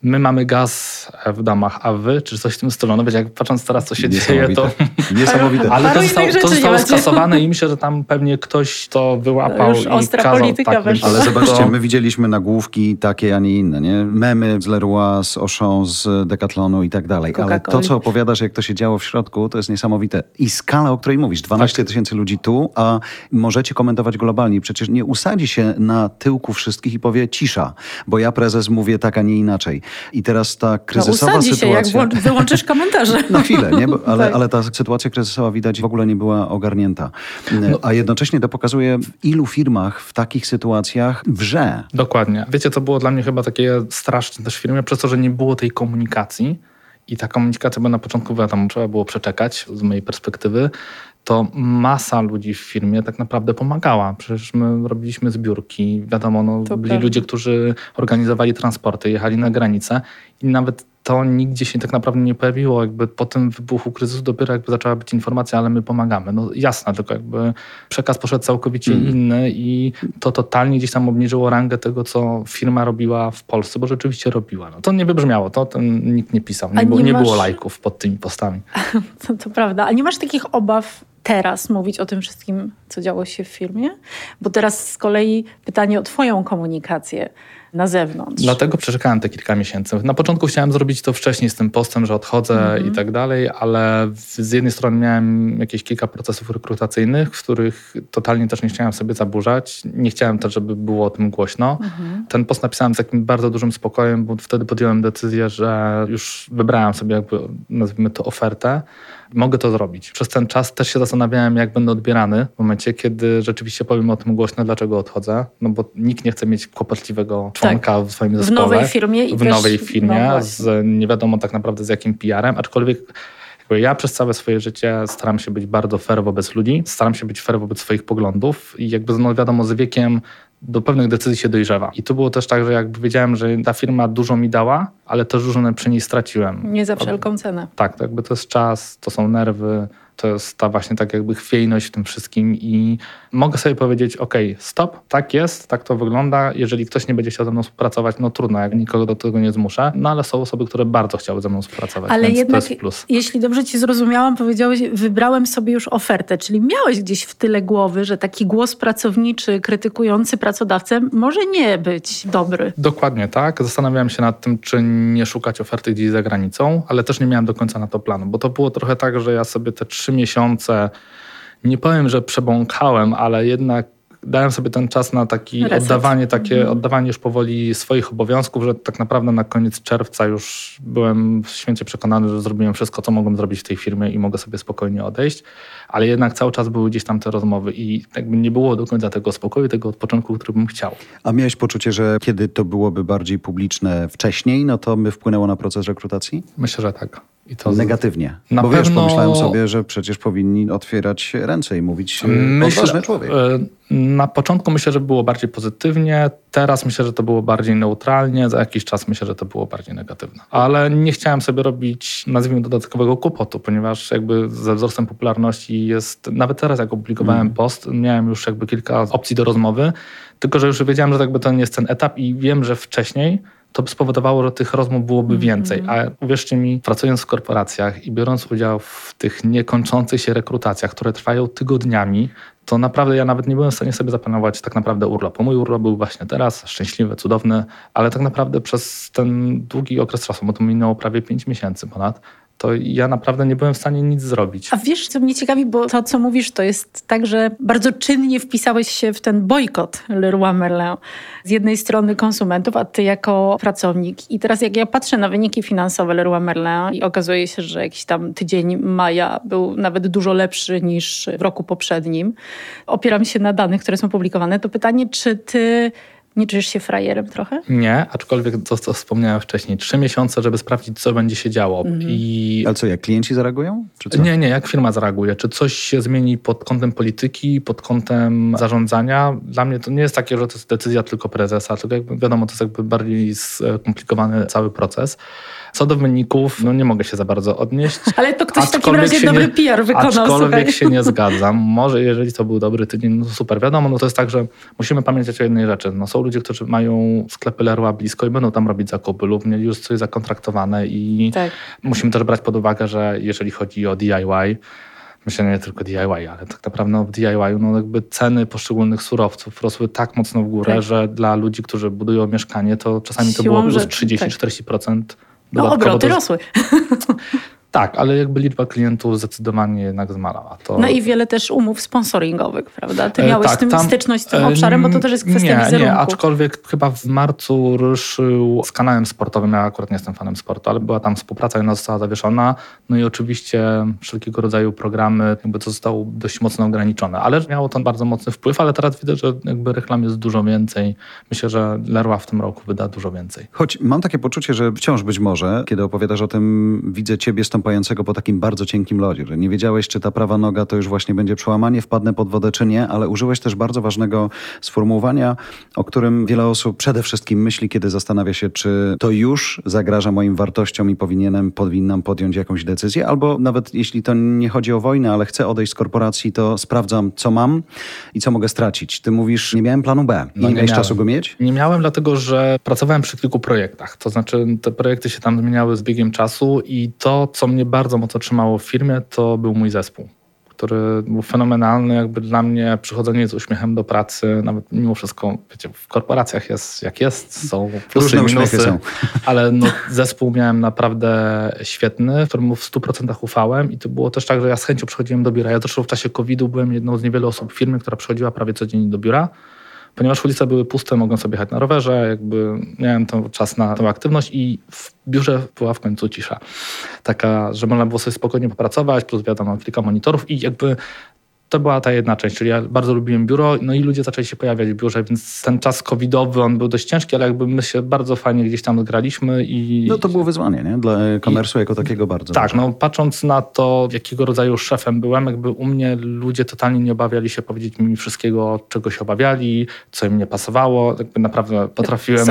[SPEAKER 2] my mamy gaz w domach, a wy, czy coś w tym stylu. No wiecie, jak patrząc teraz, co się dzieje, to...
[SPEAKER 1] Niesamowite.
[SPEAKER 2] Ale to zostało, to zostało skasowane i myślę, że tam pewnie ktoś to wyłapał
[SPEAKER 3] To już
[SPEAKER 2] i
[SPEAKER 3] ostra
[SPEAKER 2] kazał.
[SPEAKER 3] polityka
[SPEAKER 2] tak,
[SPEAKER 3] weszła.
[SPEAKER 1] Ale zobaczcie, my widzieliśmy nagłówki takie, a nie inne, nie? Memy z Leroy, z Auchan, z Decathlonu i tak dalej. Ale to, co opowiadasz, jak to się działo w środku, to jest niesamowite. I skala, o której mówisz, 12
[SPEAKER 2] Tak.
[SPEAKER 1] tysięcy ludzi tu, a możecie komentować globalnie. Przecież nie usadzi się na tyłku wszystkich i powie cisza, bo ja prezes mówię tak, a nie inaczej. I teraz ta
[SPEAKER 3] No,
[SPEAKER 1] kryzysowa
[SPEAKER 3] usadzi się, jak
[SPEAKER 1] sytuacja...
[SPEAKER 3] wyłączysz komentarze.
[SPEAKER 1] Na chwilę, nie? Bo, ale,
[SPEAKER 3] Tak.
[SPEAKER 1] ale ta sytuacja kryzysowa widać w ogóle nie była ogarnięta.
[SPEAKER 2] No.
[SPEAKER 1] A jednocześnie to pokazuje, w ilu firmach w takich sytuacjach wrze.
[SPEAKER 2] Dokładnie. Wiecie, co było dla mnie chyba takie straszne też w firmie, przez to, że nie było tej komunikacji i ta komunikacja, bo na początku wiadomo, trzeba było przeczekać z mojej perspektywy, to masa ludzi w firmie tak naprawdę pomagała. Przecież my robiliśmy zbiórki, wiadomo, no,
[SPEAKER 3] To
[SPEAKER 2] byli
[SPEAKER 3] prawda.
[SPEAKER 2] ludzie, którzy organizowali transporty, jechali na granicę i nawet to nigdzie się tak naprawdę nie pojawiło. Jakby po tym wybuchu kryzysu dopiero jakby zaczęła być informacja, ale my pomagamy. No jasne, tylko jakby przekaz poszedł całkowicie
[SPEAKER 1] Mhm.
[SPEAKER 2] inny i to totalnie gdzieś tam obniżyło rangę tego, co firma robiła w Polsce, bo rzeczywiście robiła. No, to nie wybrzmiało, to ten, nikt nie pisał, nie, było,
[SPEAKER 3] nie
[SPEAKER 2] nie
[SPEAKER 3] masz-
[SPEAKER 2] było lajków pod tymi postami.
[SPEAKER 3] To, to prawda. A nie masz takich obaw teraz mówić o tym wszystkim, co działo się w firmie? Bo teraz z kolei pytanie o Twoją komunikację na zewnątrz.
[SPEAKER 2] Dlatego przeczekałem te kilka miesięcy. Na początku chciałem zrobić to wcześniej z tym postem, że odchodzę
[SPEAKER 3] Mhm.
[SPEAKER 2] i tak dalej, ale z jednej strony miałem jakieś kilka procesów rekrutacyjnych, w których totalnie też nie chciałem sobie zaburzać. Nie chciałem też, żeby było o tym głośno.
[SPEAKER 3] Mhm.
[SPEAKER 2] Ten post napisałem z takim bardzo dużym spokojem, bo wtedy podjąłem decyzję, że już wybrałem sobie jakby, nazwijmy to, ofertę. Mogę to zrobić. Przez ten czas też się zastanawiałem, jak będę odbierany w momencie, kiedy rzeczywiście powiem o tym głośno, dlaczego odchodzę. No bo nikt nie chce mieć kłopotliwego członka w swoim
[SPEAKER 3] Tak. W
[SPEAKER 2] zespole.
[SPEAKER 3] nowej firmie i
[SPEAKER 2] w nowej firmie,
[SPEAKER 3] no
[SPEAKER 2] z nie wiadomo tak naprawdę z jakim PR-em, aczkolwiek jakby ja przez całe swoje życie staram się być bardzo fair wobec ludzi, staram się być fair wobec swoich poglądów i jakby no wiadomo z wiekiem do pewnych decyzji się dojrzewa. I tu było też tak, że jakby wiedziałem, że ta firma dużo mi dała, ale też dużo przy niej straciłem.
[SPEAKER 3] Nie za wszelką cenę.
[SPEAKER 2] Tak, to jakby to jest czas, to są nerwy, to jest ta właśnie tak jakby chwiejność w tym wszystkim i mogę sobie powiedzieć, ok, stop, tak jest, tak to wygląda, jeżeli ktoś nie będzie chciał ze mną współpracować, no trudno, jak nikogo do tego nie zmuszę, no ale są osoby, które bardzo chciały ze mną współpracować,
[SPEAKER 3] Ale
[SPEAKER 2] więc
[SPEAKER 3] jednak,
[SPEAKER 2] to jest plus.
[SPEAKER 3] jeśli dobrze ci zrozumiałam, powiedziałeś, wybrałem sobie już ofertę, czyli miałeś gdzieś w tyle głowy, że taki głos pracowniczy, krytykujący pracodawcę może nie być dobry.
[SPEAKER 2] Dokładnie tak. Zastanawiałem się nad tym, czy nie szukać oferty gdzieś za granicą, ale też nie miałem do końca na to planu, bo to było trochę tak, że ja sobie te trzy miesiące. Nie powiem, że przebąkałem, ale jednak dałem sobie ten czas na taki
[SPEAKER 3] Reset.
[SPEAKER 2] oddawanie, takie
[SPEAKER 3] Mhm.
[SPEAKER 2] oddawanie już powoli swoich obowiązków, że tak naprawdę na koniec czerwca już byłem święcie przekonany, że zrobiłem wszystko, co mogłem zrobić w tej firmie i mogę sobie spokojnie odejść, ale jednak cały czas były gdzieś tam te rozmowy i jakby nie było do końca tego spokoju, tego odpoczynku, który bym chciał.
[SPEAKER 1] A miałeś poczucie, że kiedy to byłoby bardziej publiczne wcześniej, no to by wpłynęło na proces rekrutacji?
[SPEAKER 2] Myślę, że tak.
[SPEAKER 1] Negatywnie.
[SPEAKER 2] Na
[SPEAKER 1] Bo wiesz,
[SPEAKER 2] pewno-
[SPEAKER 1] pomyślałem sobie, że przecież powinni otwierać ręce i mówić
[SPEAKER 2] Myślę,
[SPEAKER 1] odważny człowiek.
[SPEAKER 2] e, Na początku myślę, że było bardziej pozytywnie, teraz myślę, że to było bardziej neutralnie, za jakiś czas myślę, że to było bardziej negatywne. Ale nie chciałem sobie robić, nazwijmy dodatkowego kłopotu, ponieważ jakby ze wzrostem popularności jest, nawet teraz jak opublikowałem
[SPEAKER 1] Mm.
[SPEAKER 2] post, miałem już jakby kilka opcji do rozmowy, tylko że już wiedziałem, że jakby to nie jest ten etap i wiem, że wcześniej to by spowodowało, że tych rozmów byłoby więcej. A uwierzcie mi, pracując w korporacjach i biorąc udział w tych niekończących się rekrutacjach, które trwają tygodniami, to naprawdę ja nawet nie byłem w stanie sobie zaplanować tak naprawdę urlopu. Mój urlop był właśnie teraz, szczęśliwy, cudowny, ale tak naprawdę przez ten długi okres czasu, bo to minęło prawie 5 miesięcy ponad, to ja naprawdę nie byłem w stanie nic zrobić.
[SPEAKER 3] A wiesz, co mnie ciekawi, bo to, co mówisz, to jest tak, że bardzo czynnie wpisałeś się w ten bojkot Leroy Merlin. Z jednej strony konsumentów, a ty jako pracownik. I teraz jak ja patrzę na wyniki finansowe Leroy Merlin i okazuje się, że jakiś tam tydzień maja był nawet dużo lepszy niż w roku poprzednim. Opieram się na danych, które są publikowane. To pytanie, czy ty nie czujesz się frajerem trochę?
[SPEAKER 2] Nie, aczkolwiek to, co wspomniałem wcześniej, trzy miesiące, żeby sprawdzić, co będzie się działo. I
[SPEAKER 1] Ale co, jak klienci zareagują? Czy co?
[SPEAKER 2] Nie, nie, jak firma zareaguje? Czy coś się zmieni pod kątem polityki, pod kątem zarządzania? Dla mnie to nie jest takie, że to jest decyzja tylko prezesa, tylko jakby wiadomo, to jest jakby bardziej skomplikowany cały proces. Co do wyników, no nie mogę się za bardzo odnieść.
[SPEAKER 3] Ale to ktoś w takim
[SPEAKER 2] Aczkolwiek
[SPEAKER 3] razie dobry
[SPEAKER 2] nie-
[SPEAKER 3] PR wykonał.
[SPEAKER 2] Aczkolwiek
[SPEAKER 3] słuchaj.
[SPEAKER 2] się nie zgadzam. Może jeżeli to był dobry tydzień, no super. Wiadomo, no to jest tak, że musimy pamiętać o jednej rzeczy. No są ludzie, którzy mają sklepy Leroy blisko i będą tam robić zakupy lub mieli już coś zakontraktowane i
[SPEAKER 3] Tak.
[SPEAKER 2] musimy też brać pod uwagę, że jeżeli chodzi o DIY, myślę nie tylko DIY, ale tak naprawdę no w DIY no jakby ceny poszczególnych surowców rosły tak mocno w górę,
[SPEAKER 3] Tak.
[SPEAKER 2] że dla ludzi, którzy budują mieszkanie, to czasami to
[SPEAKER 3] Siłą
[SPEAKER 2] było plus
[SPEAKER 3] rzeczy,
[SPEAKER 2] 30-40%.
[SPEAKER 3] No
[SPEAKER 2] dodatkowo
[SPEAKER 3] obroty
[SPEAKER 2] do-
[SPEAKER 3] rosły.
[SPEAKER 2] Tak, ale jakby liczba klientów zdecydowanie jednak zmalała. To...
[SPEAKER 3] No i wiele też umów sponsoringowych, prawda? Ty
[SPEAKER 2] E,
[SPEAKER 3] miałeś
[SPEAKER 2] tak,
[SPEAKER 3] z tym
[SPEAKER 2] tam-
[SPEAKER 3] styczność z tym
[SPEAKER 2] e,
[SPEAKER 3] obszarem, bo to też jest kwestia
[SPEAKER 2] nie,
[SPEAKER 3] wizerunku.
[SPEAKER 2] Nie, aczkolwiek chyba w marcu ruszył z kanałem sportowym. Ja akurat nie jestem fanem sportu, ale była tam współpraca i ona została zawieszona. No i oczywiście wszelkiego rodzaju programy, jakby to zostało dość mocno ograniczone. Ale miało to bardzo mocny wpływ, ale teraz widzę, że jakby reklam jest dużo więcej. Myślę, że Leroy w tym roku wyda dużo więcej.
[SPEAKER 1] Choć mam takie poczucie, że wciąż być może, kiedy opowiadasz o tym, widzę ciebie stąpającego po takim bardzo cienkim lodzie, że nie wiedziałeś, czy ta prawa noga to już właśnie będzie przełamanie, wpadnę pod wodę, czy nie, ale użyłeś też bardzo ważnego sformułowania, o którym wiele osób przede wszystkim myśli, kiedy zastanawia się, czy to już zagraża moim wartościom i powinienem, powinnam podjąć jakąś decyzję, albo nawet jeśli to nie chodzi o wojnę, ale chcę odejść z korporacji, to sprawdzam, co mam i co mogę stracić. Ty mówisz, nie miałem planu B.
[SPEAKER 2] No,
[SPEAKER 1] nie
[SPEAKER 2] nie
[SPEAKER 1] miałeś
[SPEAKER 2] miałem.
[SPEAKER 1] czasu go mieć?
[SPEAKER 2] Nie miałem, dlatego że pracowałem przy kilku projektach. To znaczy, te projekty się tam zmieniały z biegiem czasu, i to, co mnie bardzo mocno trzymało w firmie, to był mój zespół, który był fenomenalny. Jakby dla mnie przychodzenie z uśmiechem do pracy, nawet mimo wszystko, wiecie, w korporacjach jest jak jest, są plusy
[SPEAKER 1] Różne
[SPEAKER 2] i minusy,
[SPEAKER 1] są.
[SPEAKER 2] ale no, zespół miałem naprawdę świetny, któremu w 100% ufałem i to było też tak, że ja z chęcią przychodziłem do biura. Ja zresztą w czasie COVID-u byłem jedną z niewielu osób w firmie, która przychodziła prawie codziennie do biura ponieważ ulice były puste, mogłem sobie jechać na rowerze, jakby miałem ten czas na tę aktywność i w biurze była w końcu cisza. Taka, że można było sobie spokojnie popracować, plus wiadomo, kilka monitorów i jakby to była ta jedna część, czyli ja bardzo lubiłem biuro, no i ludzie zaczęli się pojawiać w biurze, więc ten czas covidowy, on był dość ciężki, ale jakby my się bardzo fajnie gdzieś tam graliśmy i...
[SPEAKER 1] No to było wyzwanie, nie? Dla komersu jako takiego bardzo
[SPEAKER 2] Tak, no patrząc na to, jakiego rodzaju szefem byłem, jakby u mnie ludzie totalnie nie obawiali się powiedzieć mi wszystkiego, czego się obawiali, co im nie pasowało. Jakby naprawdę potrafiłem,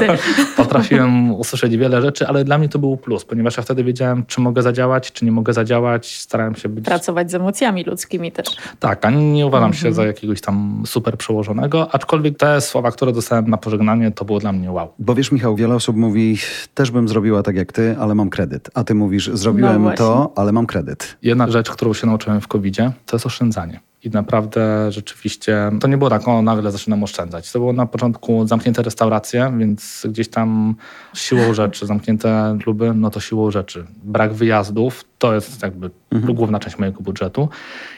[SPEAKER 2] potrafiłem usłyszeć wiele rzeczy, ale dla mnie to był plus, ponieważ ja wtedy wiedziałem, czy mogę zadziałać, czy nie mogę zadziałać. Starałem się być...
[SPEAKER 3] Pracować z emocjami ludzkimi też.
[SPEAKER 2] Tak, a nie uważam
[SPEAKER 3] Mhm.
[SPEAKER 2] się za jakiegoś tam super przełożonego, aczkolwiek te słowa, które dostałem na pożegnanie, to było dla mnie wow.
[SPEAKER 1] Bo wiesz, Michał, wiele osób mówi, też bym zrobiła tak jak ty, ale mam kredyt. A ty mówisz, zrobiłem
[SPEAKER 3] No
[SPEAKER 1] to, ale mam kredyt.
[SPEAKER 2] Jedna rzecz, którą się nauczyłem w covid to jest oszczędzanie. I naprawdę rzeczywiście to nie było tak, o nagle zaczynam oszczędzać. To było na początku zamknięte restauracje, więc gdzieś tam siłą rzeczy, zamknięte kluby, no to siłą rzeczy. Brak wyjazdów, to jest jakby mhm. główna część mojego budżetu.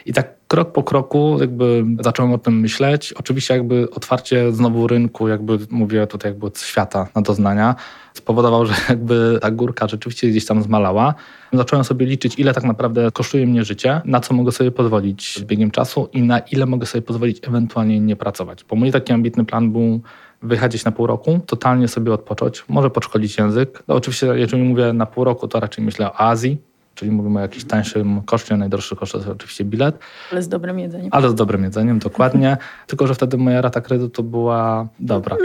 [SPEAKER 2] I tak krok po kroku jakby zacząłem o tym myśleć. Oczywiście jakby otwarcie znowu rynku, jakby mówię tutaj jakby świata na doznania, spowodował, że jakby ta górka rzeczywiście gdzieś tam zmalała. Zacząłem sobie liczyć, ile tak naprawdę kosztuje mnie życie, na co mogę sobie pozwolić z biegiem czasu i na ile mogę sobie pozwolić ewentualnie nie pracować. Bo mój taki ambitny plan był wyjechać na pół roku, totalnie sobie odpocząć, może podszkolić język. No oczywiście, jeżeli mówię na pół roku, to raczej myślę o Azji, czyli mówimy o jakimś tańszym koszcie, najdroższy koszt to jest oczywiście bilet.
[SPEAKER 3] Ale z dobrym jedzeniem.
[SPEAKER 2] Ale z dobrym jedzeniem, dokładnie. Tylko, że wtedy moja rata kredytu była dobra.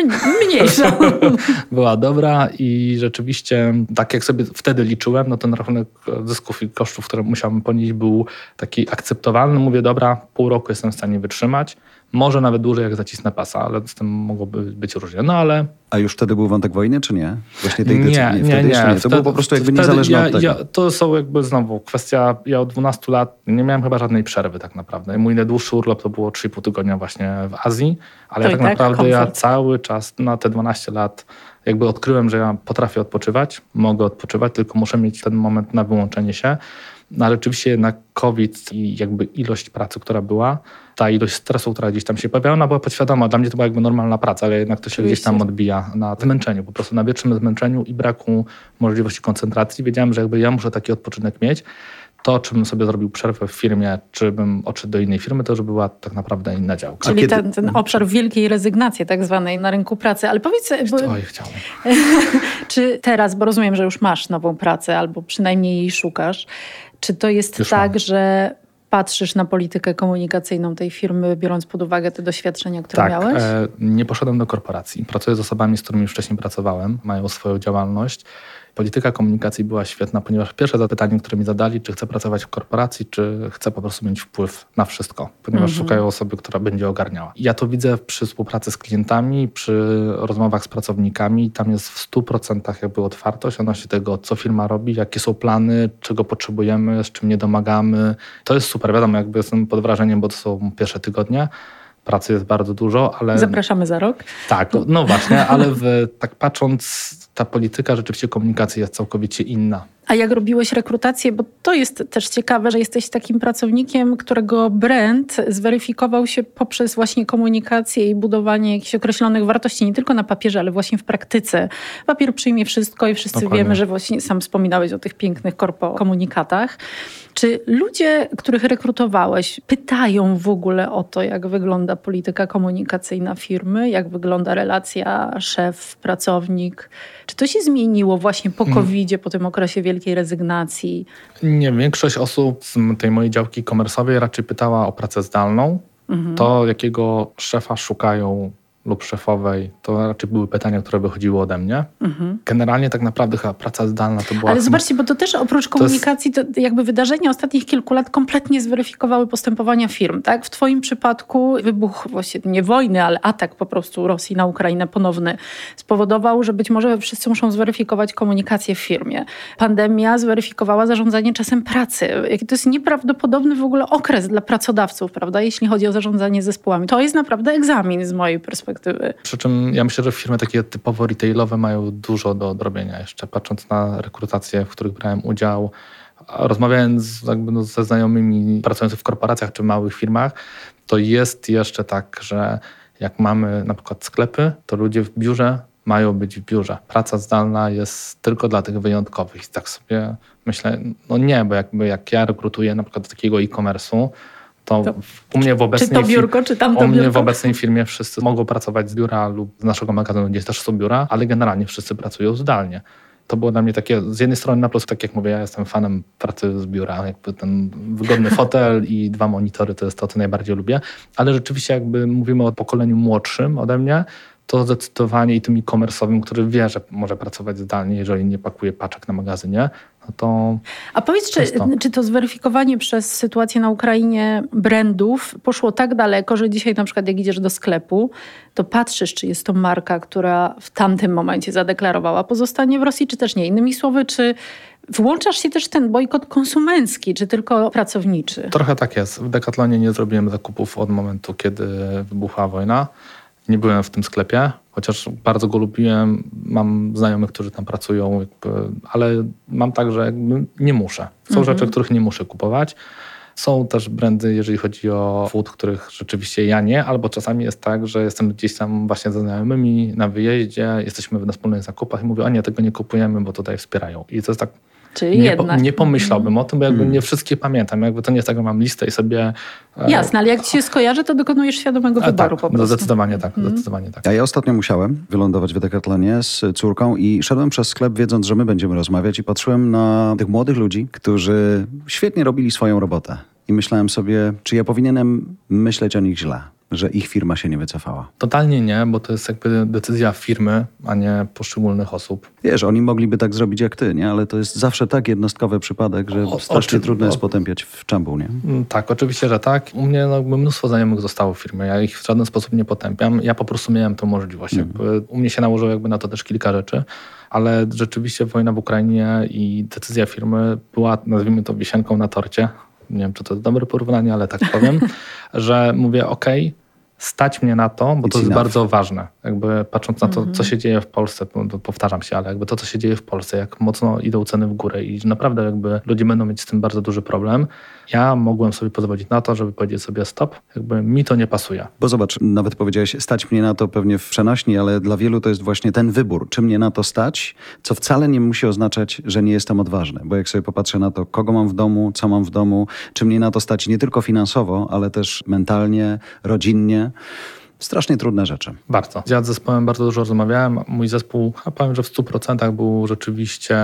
[SPEAKER 3] Mniejsza.
[SPEAKER 2] była dobra i rzeczywiście, tak jak sobie wtedy liczyłem, no ten rachunek zysków i kosztów, które musiałem ponieść był taki akceptowalny. Mówię, dobra, pół roku jestem w stanie wytrzymać. Może nawet dłużej, jak zacisnę pasa, ale z tym mogłoby być różnie. No ale...
[SPEAKER 1] A już wtedy był wątek wojny, czy nie? Właśnie tej
[SPEAKER 2] nie,
[SPEAKER 1] decyzji.
[SPEAKER 2] Nie, nie, nie.
[SPEAKER 1] To wtedy, było po prostu jakby niezależne
[SPEAKER 2] ja,
[SPEAKER 1] od tego.
[SPEAKER 2] Ja, to są jakby znowu kwestia, ja od 12 lat nie miałem chyba żadnej przerwy tak naprawdę. Mój najdłuższy urlop to było 3,5 tygodnia właśnie w Azji, ale ja tak, tak, naprawdę komfort. ja cały czas na te 12 lat jakby odkryłem, że ja potrafię odpoczywać, mogę odpoczywać, tylko muszę mieć ten moment na wyłączenie się. No ale rzeczywiście jednak COVID i jakby ilość pracy, która była, ta ilość stresu, która gdzieś tam się pojawiała, ona była podświadoma. Dla mnie to była jakby normalna praca, ale jednak to się Oczywiście. gdzieś tam odbija na zmęczeniu, po prostu na wiecznym zmęczeniu i braku możliwości koncentracji. Wiedziałem, że jakby ja muszę taki odpoczynek mieć. To, czy bym sobie zrobił przerwę w firmie, czy bym odszedł do innej firmy, to już była tak naprawdę inna działka.
[SPEAKER 3] Czyli kiedy... ten, ten, obszar wielkiej rezygnacji tak zwanej na rynku pracy. Ale powiedz...
[SPEAKER 2] Bo... Oj, chciałem.
[SPEAKER 3] czy teraz, bo rozumiem, że już masz nową pracę albo przynajmniej jej szukasz, czy to jest Już tak, mam. że patrzysz na politykę komunikacyjną tej firmy, biorąc pod uwagę te doświadczenia, które
[SPEAKER 2] tak,
[SPEAKER 3] miałeś?
[SPEAKER 2] E, nie poszedłem do korporacji. Pracuję z osobami, z którymi wcześniej pracowałem, mają swoją działalność polityka komunikacji była świetna, ponieważ pierwsze zapytanie, które mi zadali, czy chcę pracować w korporacji, czy chcę po prostu mieć wpływ na wszystko, ponieważ mhm. szukają osoby, która będzie ogarniała. Ja to widzę przy współpracy z klientami, przy rozmowach z pracownikami. Tam jest w 100% jakby otwartość odnośnie tego, co firma robi, jakie są plany, czego potrzebujemy, z czym nie domagamy. To jest super. Wiadomo, jakby jestem pod wrażeniem, bo to są pierwsze tygodnie pracy jest bardzo dużo, ale...
[SPEAKER 3] Zapraszamy za rok.
[SPEAKER 2] Tak, no właśnie, ale w, tak patrząc, ta polityka rzeczywiście komunikacji jest całkowicie inna.
[SPEAKER 3] A jak robiłeś rekrutację, bo to jest też ciekawe, że jesteś takim pracownikiem, którego brand zweryfikował się poprzez właśnie komunikację i budowanie jakichś określonych wartości, nie tylko na papierze, ale właśnie w praktyce. Papier przyjmie wszystko i wszyscy Dokładnie. wiemy, że właśnie sam wspominałeś o tych pięknych korpo komunikatach. Czy ludzie, których rekrutowałeś, pytają w ogóle o to, jak wygląda polityka komunikacyjna firmy, jak wygląda relacja szef-pracownik? Czy to się zmieniło właśnie po hmm. covid po tym okresie wielkiej rezygnacji?
[SPEAKER 2] Nie, większość osób z tej mojej działki komersowej raczej pytała o pracę zdalną. Mhm. To, jakiego szefa szukają lub szefowej, to raczej były pytania, które wychodziły ode mnie. Mhm. Generalnie tak naprawdę chyba praca zdalna to była...
[SPEAKER 3] Ale zobaczcie, bo to też oprócz komunikacji, to, jest... to jakby wydarzenia ostatnich kilku lat kompletnie zweryfikowały postępowania firm. Tak? W twoim przypadku wybuch właściwie nie wojny, ale atak po prostu Rosji na Ukrainę ponowny spowodował, że być może wszyscy muszą zweryfikować komunikację w firmie. Pandemia zweryfikowała zarządzanie czasem pracy. To jest nieprawdopodobny w ogóle okres dla pracodawców, prawda? Jeśli chodzi o zarządzanie zespołami. To jest naprawdę egzamin z mojej perspektywy perspektywy.
[SPEAKER 2] Przy czym ja myślę, że firmy takie typowo retailowe mają dużo do odrobienia jeszcze. Patrząc na rekrutacje, w których brałem udział, rozmawiając jakby no ze znajomymi pracującymi w korporacjach czy małych firmach, to jest jeszcze tak, że jak mamy na przykład sklepy, to ludzie w biurze mają być w biurze. Praca zdalna jest tylko dla tych wyjątkowych. I tak sobie myślę, no nie, bo jakby jak ja rekrutuję na przykład do takiego e-commerce'u, to, to u mnie w obecnej
[SPEAKER 3] czy to biurko, czy tam to
[SPEAKER 2] U mnie
[SPEAKER 3] biurko?
[SPEAKER 2] w obecnej firmie wszyscy mogą pracować z biura lub z naszego magazynu, gdzie też są biura, ale generalnie wszyscy pracują zdalnie. To było dla mnie takie, z jednej strony na plus, tak jak mówię, ja jestem fanem pracy z biura, jakby ten wygodny fotel i dwa monitory to jest to, co najbardziej lubię, ale rzeczywiście jakby mówimy o pokoleniu młodszym ode mnie, to zdecydowanie i tym e-commerce'owym, który wie, że może pracować zdalnie, jeżeli nie pakuje paczek na magazynie, no to.
[SPEAKER 3] A powiedz, czy czy to zweryfikowanie przez sytuację na Ukrainie brandów poszło tak daleko, że dzisiaj na przykład jak idziesz do sklepu, to patrzysz, czy jest to marka, która w tamtym momencie zadeklarowała pozostanie w Rosji, czy też nie. Innymi słowy, czy Włączasz się też w ten bojkot konsumencki, czy tylko pracowniczy?
[SPEAKER 2] Trochę tak jest. W Decathlonie nie zrobiłem zakupów od momentu, kiedy wybuchła wojna. Nie byłem w tym sklepie, chociaż bardzo go lubiłem, mam znajomych, którzy tam pracują, jakby, ale mam tak, że nie muszę. Są mhm. rzeczy, których nie muszę kupować. Są też brandy, jeżeli chodzi o food, których rzeczywiście ja nie, albo czasami jest tak, że jestem gdzieś tam właśnie ze znajomymi na wyjeździe, jesteśmy na wspólnych zakupach i mówię, a nie, tego nie kupujemy, bo tutaj wspierają. I to jest tak
[SPEAKER 3] Czyli
[SPEAKER 2] nie,
[SPEAKER 3] jednak.
[SPEAKER 2] Po, nie pomyślałbym mm. o tym, bo jakby mm. nie wszystkie pamiętam. Jakby to nie jest tak, że mam listę i sobie...
[SPEAKER 3] E, Jasne, ale jak ci się skojarzy, to dokonujesz świadomego wyboru
[SPEAKER 2] tak,
[SPEAKER 3] po prostu.
[SPEAKER 2] No zdecydowanie tak, mm. zdecydowanie tak.
[SPEAKER 1] A ja ostatnio musiałem wylądować w Decathlonie z córką i szedłem przez sklep wiedząc, że my będziemy rozmawiać i patrzyłem na tych młodych ludzi, którzy świetnie robili swoją robotę. I myślałem sobie, czy ja powinienem myśleć o nich źle że ich firma się nie wycofała?
[SPEAKER 2] Totalnie nie, bo to jest jakby decyzja firmy, a nie poszczególnych osób.
[SPEAKER 1] Wiesz, oni mogliby tak zrobić jak ty, nie? Ale to jest zawsze tak jednostkowy przypadek, że o, strasznie trudno jest potępiać w czambu, nie?
[SPEAKER 2] Mm, tak, oczywiście, że tak. U mnie no, mnóstwo znajomych zostało w firmie. Ja ich w żaden sposób nie potępiam. Ja po prostu miałem tę możliwość. Mm. u mnie się nałożyło jakby na to też kilka rzeczy ale rzeczywiście wojna w Ukrainie i decyzja firmy była, nazwijmy to, wisienką na torcie nie wiem, czy to jest dobre porównanie, ale tak powiem, że mówię, ok, stać mnie na to, bo It's to jest enough. bardzo ważne. Jakby patrząc na to, mm -hmm. co się dzieje w Polsce, powtarzam się, ale jakby to, co się dzieje w Polsce, jak mocno idą ceny w górę i naprawdę jakby ludzie będą mieć z tym bardzo duży problem, ja mogłem sobie pozwolić na to, żeby powiedzieć sobie stop, jakby mi to nie pasuje.
[SPEAKER 1] Bo zobacz, nawet powiedziałeś, stać mnie na to pewnie w przenośni, ale dla wielu to jest właśnie ten wybór, czy mnie na to stać, co wcale nie musi oznaczać, że nie jestem odważny, bo jak sobie popatrzę na to, kogo mam w domu, co mam w domu, czy mnie na to stać nie tylko finansowo, ale też mentalnie, rodzinnie, strasznie trudne rzeczy.
[SPEAKER 2] Bardzo. Ja z zespołem bardzo dużo rozmawiałem. Mój zespół, a powiem, że w 100% był rzeczywiście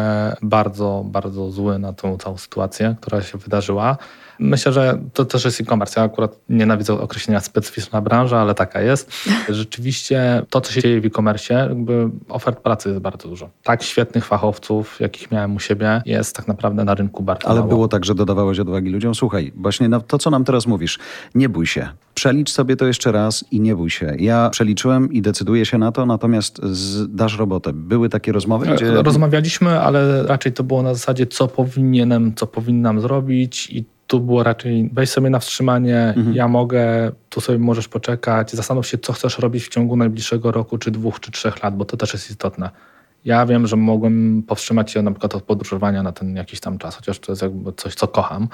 [SPEAKER 2] bardzo, bardzo zły na tą całą sytuację, która się wydarzyła. Myślę, że to też jest e-commerce. Ja akurat nienawidzę określenia specyficzna branża, ale taka jest. Rzeczywiście to, co się dzieje w e-commerce, jakby ofert pracy jest bardzo dużo. Tak świetnych fachowców, jakich miałem u siebie, jest tak naprawdę na rynku bardzo
[SPEAKER 1] Ale
[SPEAKER 2] mało.
[SPEAKER 1] było tak, że dodawałeś odwagi ludziom? Słuchaj, właśnie to, co nam teraz mówisz, nie bój się. Przelicz sobie to jeszcze raz i nie bój się. Ja przeliczyłem i decyduję się na to, natomiast dasz robotę. Były takie rozmowy? Gdzie...
[SPEAKER 2] Rozmawialiśmy, ale raczej to było na zasadzie, co powinienem, co powinnam zrobić i tu było raczej weź sobie na wstrzymanie, mhm. ja mogę, tu sobie możesz poczekać, zastanów się, co chcesz robić w ciągu najbliższego roku, czy dwóch, czy trzech lat, bo to też jest istotne. Ja wiem, że mogłem powstrzymać się na przykład od podróżowania na ten jakiś tam czas, chociaż to jest jakby coś, co kocham.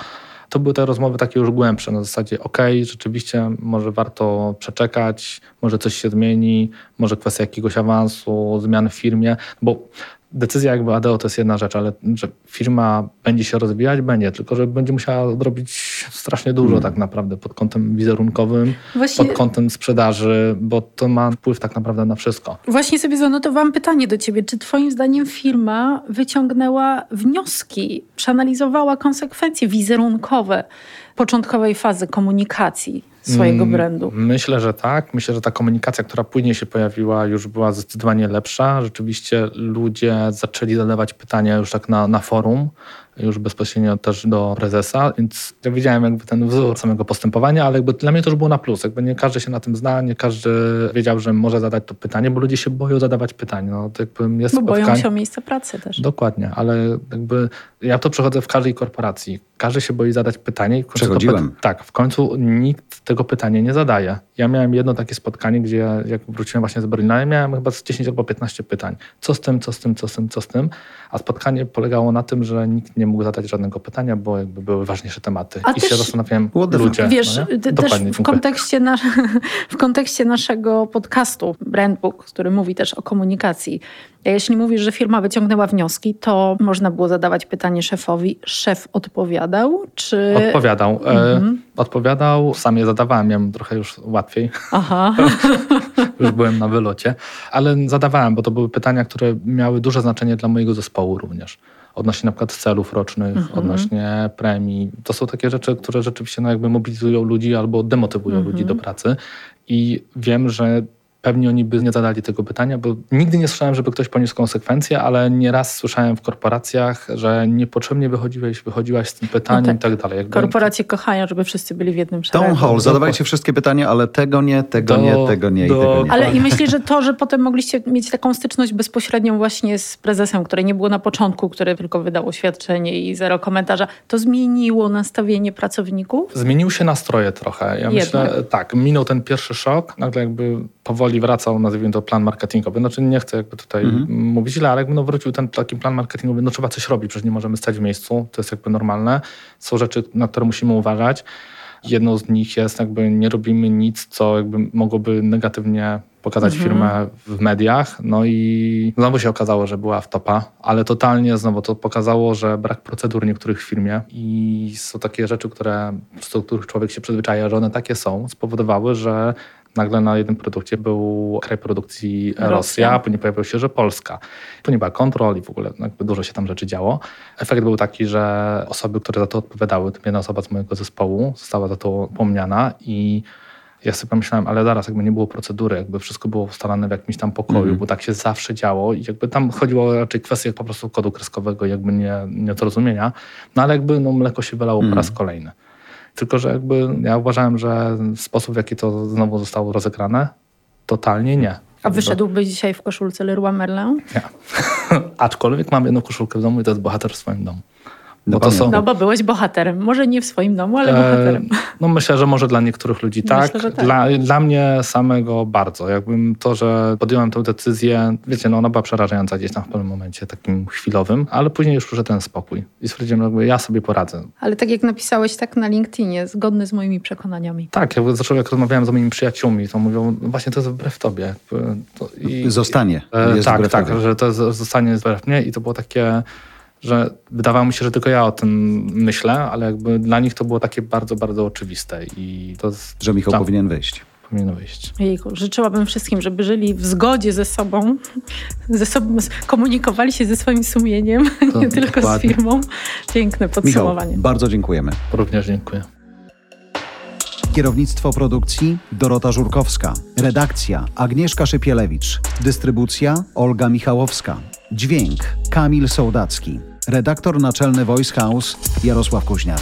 [SPEAKER 2] To były te rozmowy takie już głębsze, na zasadzie ok, rzeczywiście może warto przeczekać, może coś się zmieni, może kwestia jakiegoś awansu, zmian w firmie, bo decyzja jakby ADO to jest jedna rzecz, ale że firma będzie się rozwijać, będzie, tylko że będzie musiała zrobić strasznie dużo hmm. tak naprawdę pod kątem wizerunkowym, Właśnie... pod kątem sprzedaży, bo to ma wpływ tak naprawdę na wszystko.
[SPEAKER 3] Właśnie sobie zanotowałam pytanie do ciebie. Czy twoim zdaniem firma wyciągnęła wnioski, przeanalizowała konsekwencje wizerunkowe początkowej fazy komunikacji swojego mm, brandu?
[SPEAKER 2] Myślę, że tak. Myślę, że ta komunikacja, która później się pojawiła, już była zdecydowanie lepsza. Rzeczywiście ludzie zaczęli zadawać pytania już tak na, na forum już bezpośrednio też do prezesa, więc ja widziałem jakby ten wzór samego postępowania, ale jakby dla mnie to już było na plus. Jakby nie każdy się na tym zna, nie każdy wiedział, że może zadać to pytanie, bo ludzie się boją zadawać pytań. No, to jakby jest
[SPEAKER 3] bo boją się o miejsce pracy też.
[SPEAKER 2] Dokładnie, ale jakby ja to przechodzę w każdej korporacji. Każdy się boi zadać pytanie. I w
[SPEAKER 1] Przechodziłem.
[SPEAKER 2] tak, w końcu nikt tego pytania nie zadaje. Ja miałem jedno takie spotkanie, gdzie jak wróciłem właśnie z Berlina, miałem chyba 10 albo 15 pytań. Co z tym, co z tym, co z tym, co z tym. A spotkanie polegało na tym, że nikt nie mógł zadać żadnego pytania, bo jakby były ważniejsze tematy.
[SPEAKER 3] A
[SPEAKER 2] I też, się zastanawiałem, ludzie.
[SPEAKER 3] Wiesz, no też w kontekście, na, w kontekście naszego podcastu Brandbook, który mówi też o komunikacji, jeśli mówisz, że firma wyciągnęła wnioski, to można było zadawać pytanie szefowi. Szef odpowiadał, czy...
[SPEAKER 2] Odpowiadał. E, mhm. odpowiadał, sam je zadawałem, miałem trochę już łatwiej. Aha. już byłem na wylocie. Ale zadawałem, bo to były pytania, które miały duże znaczenie dla mojego zespołu również odnośnie na przykład celów rocznych, mhm. odnośnie premii. To są takie rzeczy, które rzeczywiście no jakby mobilizują ludzi albo demotywują mhm. ludzi do pracy. I wiem, że pewnie oni by nie zadali tego pytania, bo nigdy nie słyszałem, żeby ktoś poniósł konsekwencje, ale nieraz słyszałem w korporacjach, że niepotrzebnie wychodziłeś, wychodziłaś z tym pytaniem no tak. i tak dalej.
[SPEAKER 3] Jakby... Korporacje kochają, żeby wszyscy byli w jednym szeregu.
[SPEAKER 1] Town hall, zadawajcie wszystkie pytania, ale tego nie, tego do, nie, tego nie do... i tego nie.
[SPEAKER 3] Ale i myślę, że to, że potem mogliście mieć taką styczność bezpośrednią właśnie z prezesem, której nie było na początku, który tylko wydał oświadczenie i zero komentarza, to zmieniło nastawienie pracowników?
[SPEAKER 2] Zmienił się nastroje trochę. Ja Jednak. myślę, tak, minął ten pierwszy szok, nagle jakby powoli jeżeli wracał, nazwijmy to plan marketingowy, znaczy nie chcę jakby tutaj mhm. mówić źle, ale jakby no wrócił ten taki plan marketingowy, no trzeba coś robić, przecież nie możemy stać w miejscu, to jest jakby normalne. Są rzeczy, na które musimy uważać. Jedną z nich jest jakby nie robimy nic, co jakby mogłoby negatywnie pokazać mhm. firmę w mediach. No i znowu się okazało, że była w topa, ale totalnie znowu to pokazało, że brak procedur niektórych w firmie i są takie rzeczy, które, do których człowiek się przyzwyczaja, że one takie są, spowodowały, że nagle na jednym produkcie był kraj produkcji Rosja, Rosja a później pojawiło się, że Polska. Tu nie była kontrol i w ogóle jakby dużo się tam rzeczy działo. Efekt był taki, że osoby, które za to odpowiadały, tym jedna osoba z mojego zespołu została za to pomniana i ja sobie pomyślałem, ale zaraz, jakby nie było procedury, jakby wszystko było ustalane w jakimś tam pokoju, mm. bo tak się zawsze działo i jakby tam chodziło raczej kwestię po prostu kodu kreskowego, jakby nie, niezrozumienia, no ale jakby no, mleko się wylało mm. po raz mhm. kolejny. Tylko, że jakby ja uważałem, że sposób, w jaki to znowu zostało rozegrane, totalnie nie.
[SPEAKER 3] A wyszedłbyś dzisiaj w koszulce Leroy Merlin?
[SPEAKER 2] Nie. Aczkolwiek mam jedną koszulkę w domu i to jest bohater w swoim domu.
[SPEAKER 3] No, bo są... no bo byłeś bohaterem. Może nie w swoim domu, ale bohaterem. E,
[SPEAKER 2] no myślę, że może dla niektórych ludzi tak. Myślę, tak. Dla, dla mnie samego bardzo. Jakbym to, że podjąłem tę decyzję, wiecie, no ona była przerażająca gdzieś tam w pewnym momencie, takim chwilowym, ale później już przyszedł ten spokój. I stwierdziłem, że ja sobie poradzę.
[SPEAKER 3] Ale tak jak napisałeś tak na LinkedInie, zgodny z moimi przekonaniami.
[SPEAKER 2] Tak, ja zresztą jak rozmawiałem z moimi przyjaciółmi, to mówią, no właśnie to jest wbrew tobie.
[SPEAKER 1] I, zostanie.
[SPEAKER 2] E, tak, tak, że to jest, zostanie wbrew mnie i to było takie że wydawało mi się, że tylko ja o tym myślę, ale jakby dla nich to było takie bardzo, bardzo oczywiste. I to
[SPEAKER 1] że Michał tam, powinien wyjść.
[SPEAKER 2] Powinien wyjść.
[SPEAKER 3] Jejku, życzyłabym wszystkim, żeby żyli w zgodzie ze sobą, ze sobą komunikowali się ze swoim sumieniem, to nie tylko dokładnie. z firmą. Piękne podsumowanie.
[SPEAKER 1] Michał, bardzo dziękujemy.
[SPEAKER 2] Również dziękuję.
[SPEAKER 1] Kierownictwo produkcji Dorota Żurkowska. Redakcja Agnieszka Szypielewicz. Dystrybucja Olga Michałowska. Dźwięk Kamil Sołdacki redaktor naczelny Voice House Jarosław Kuźniar.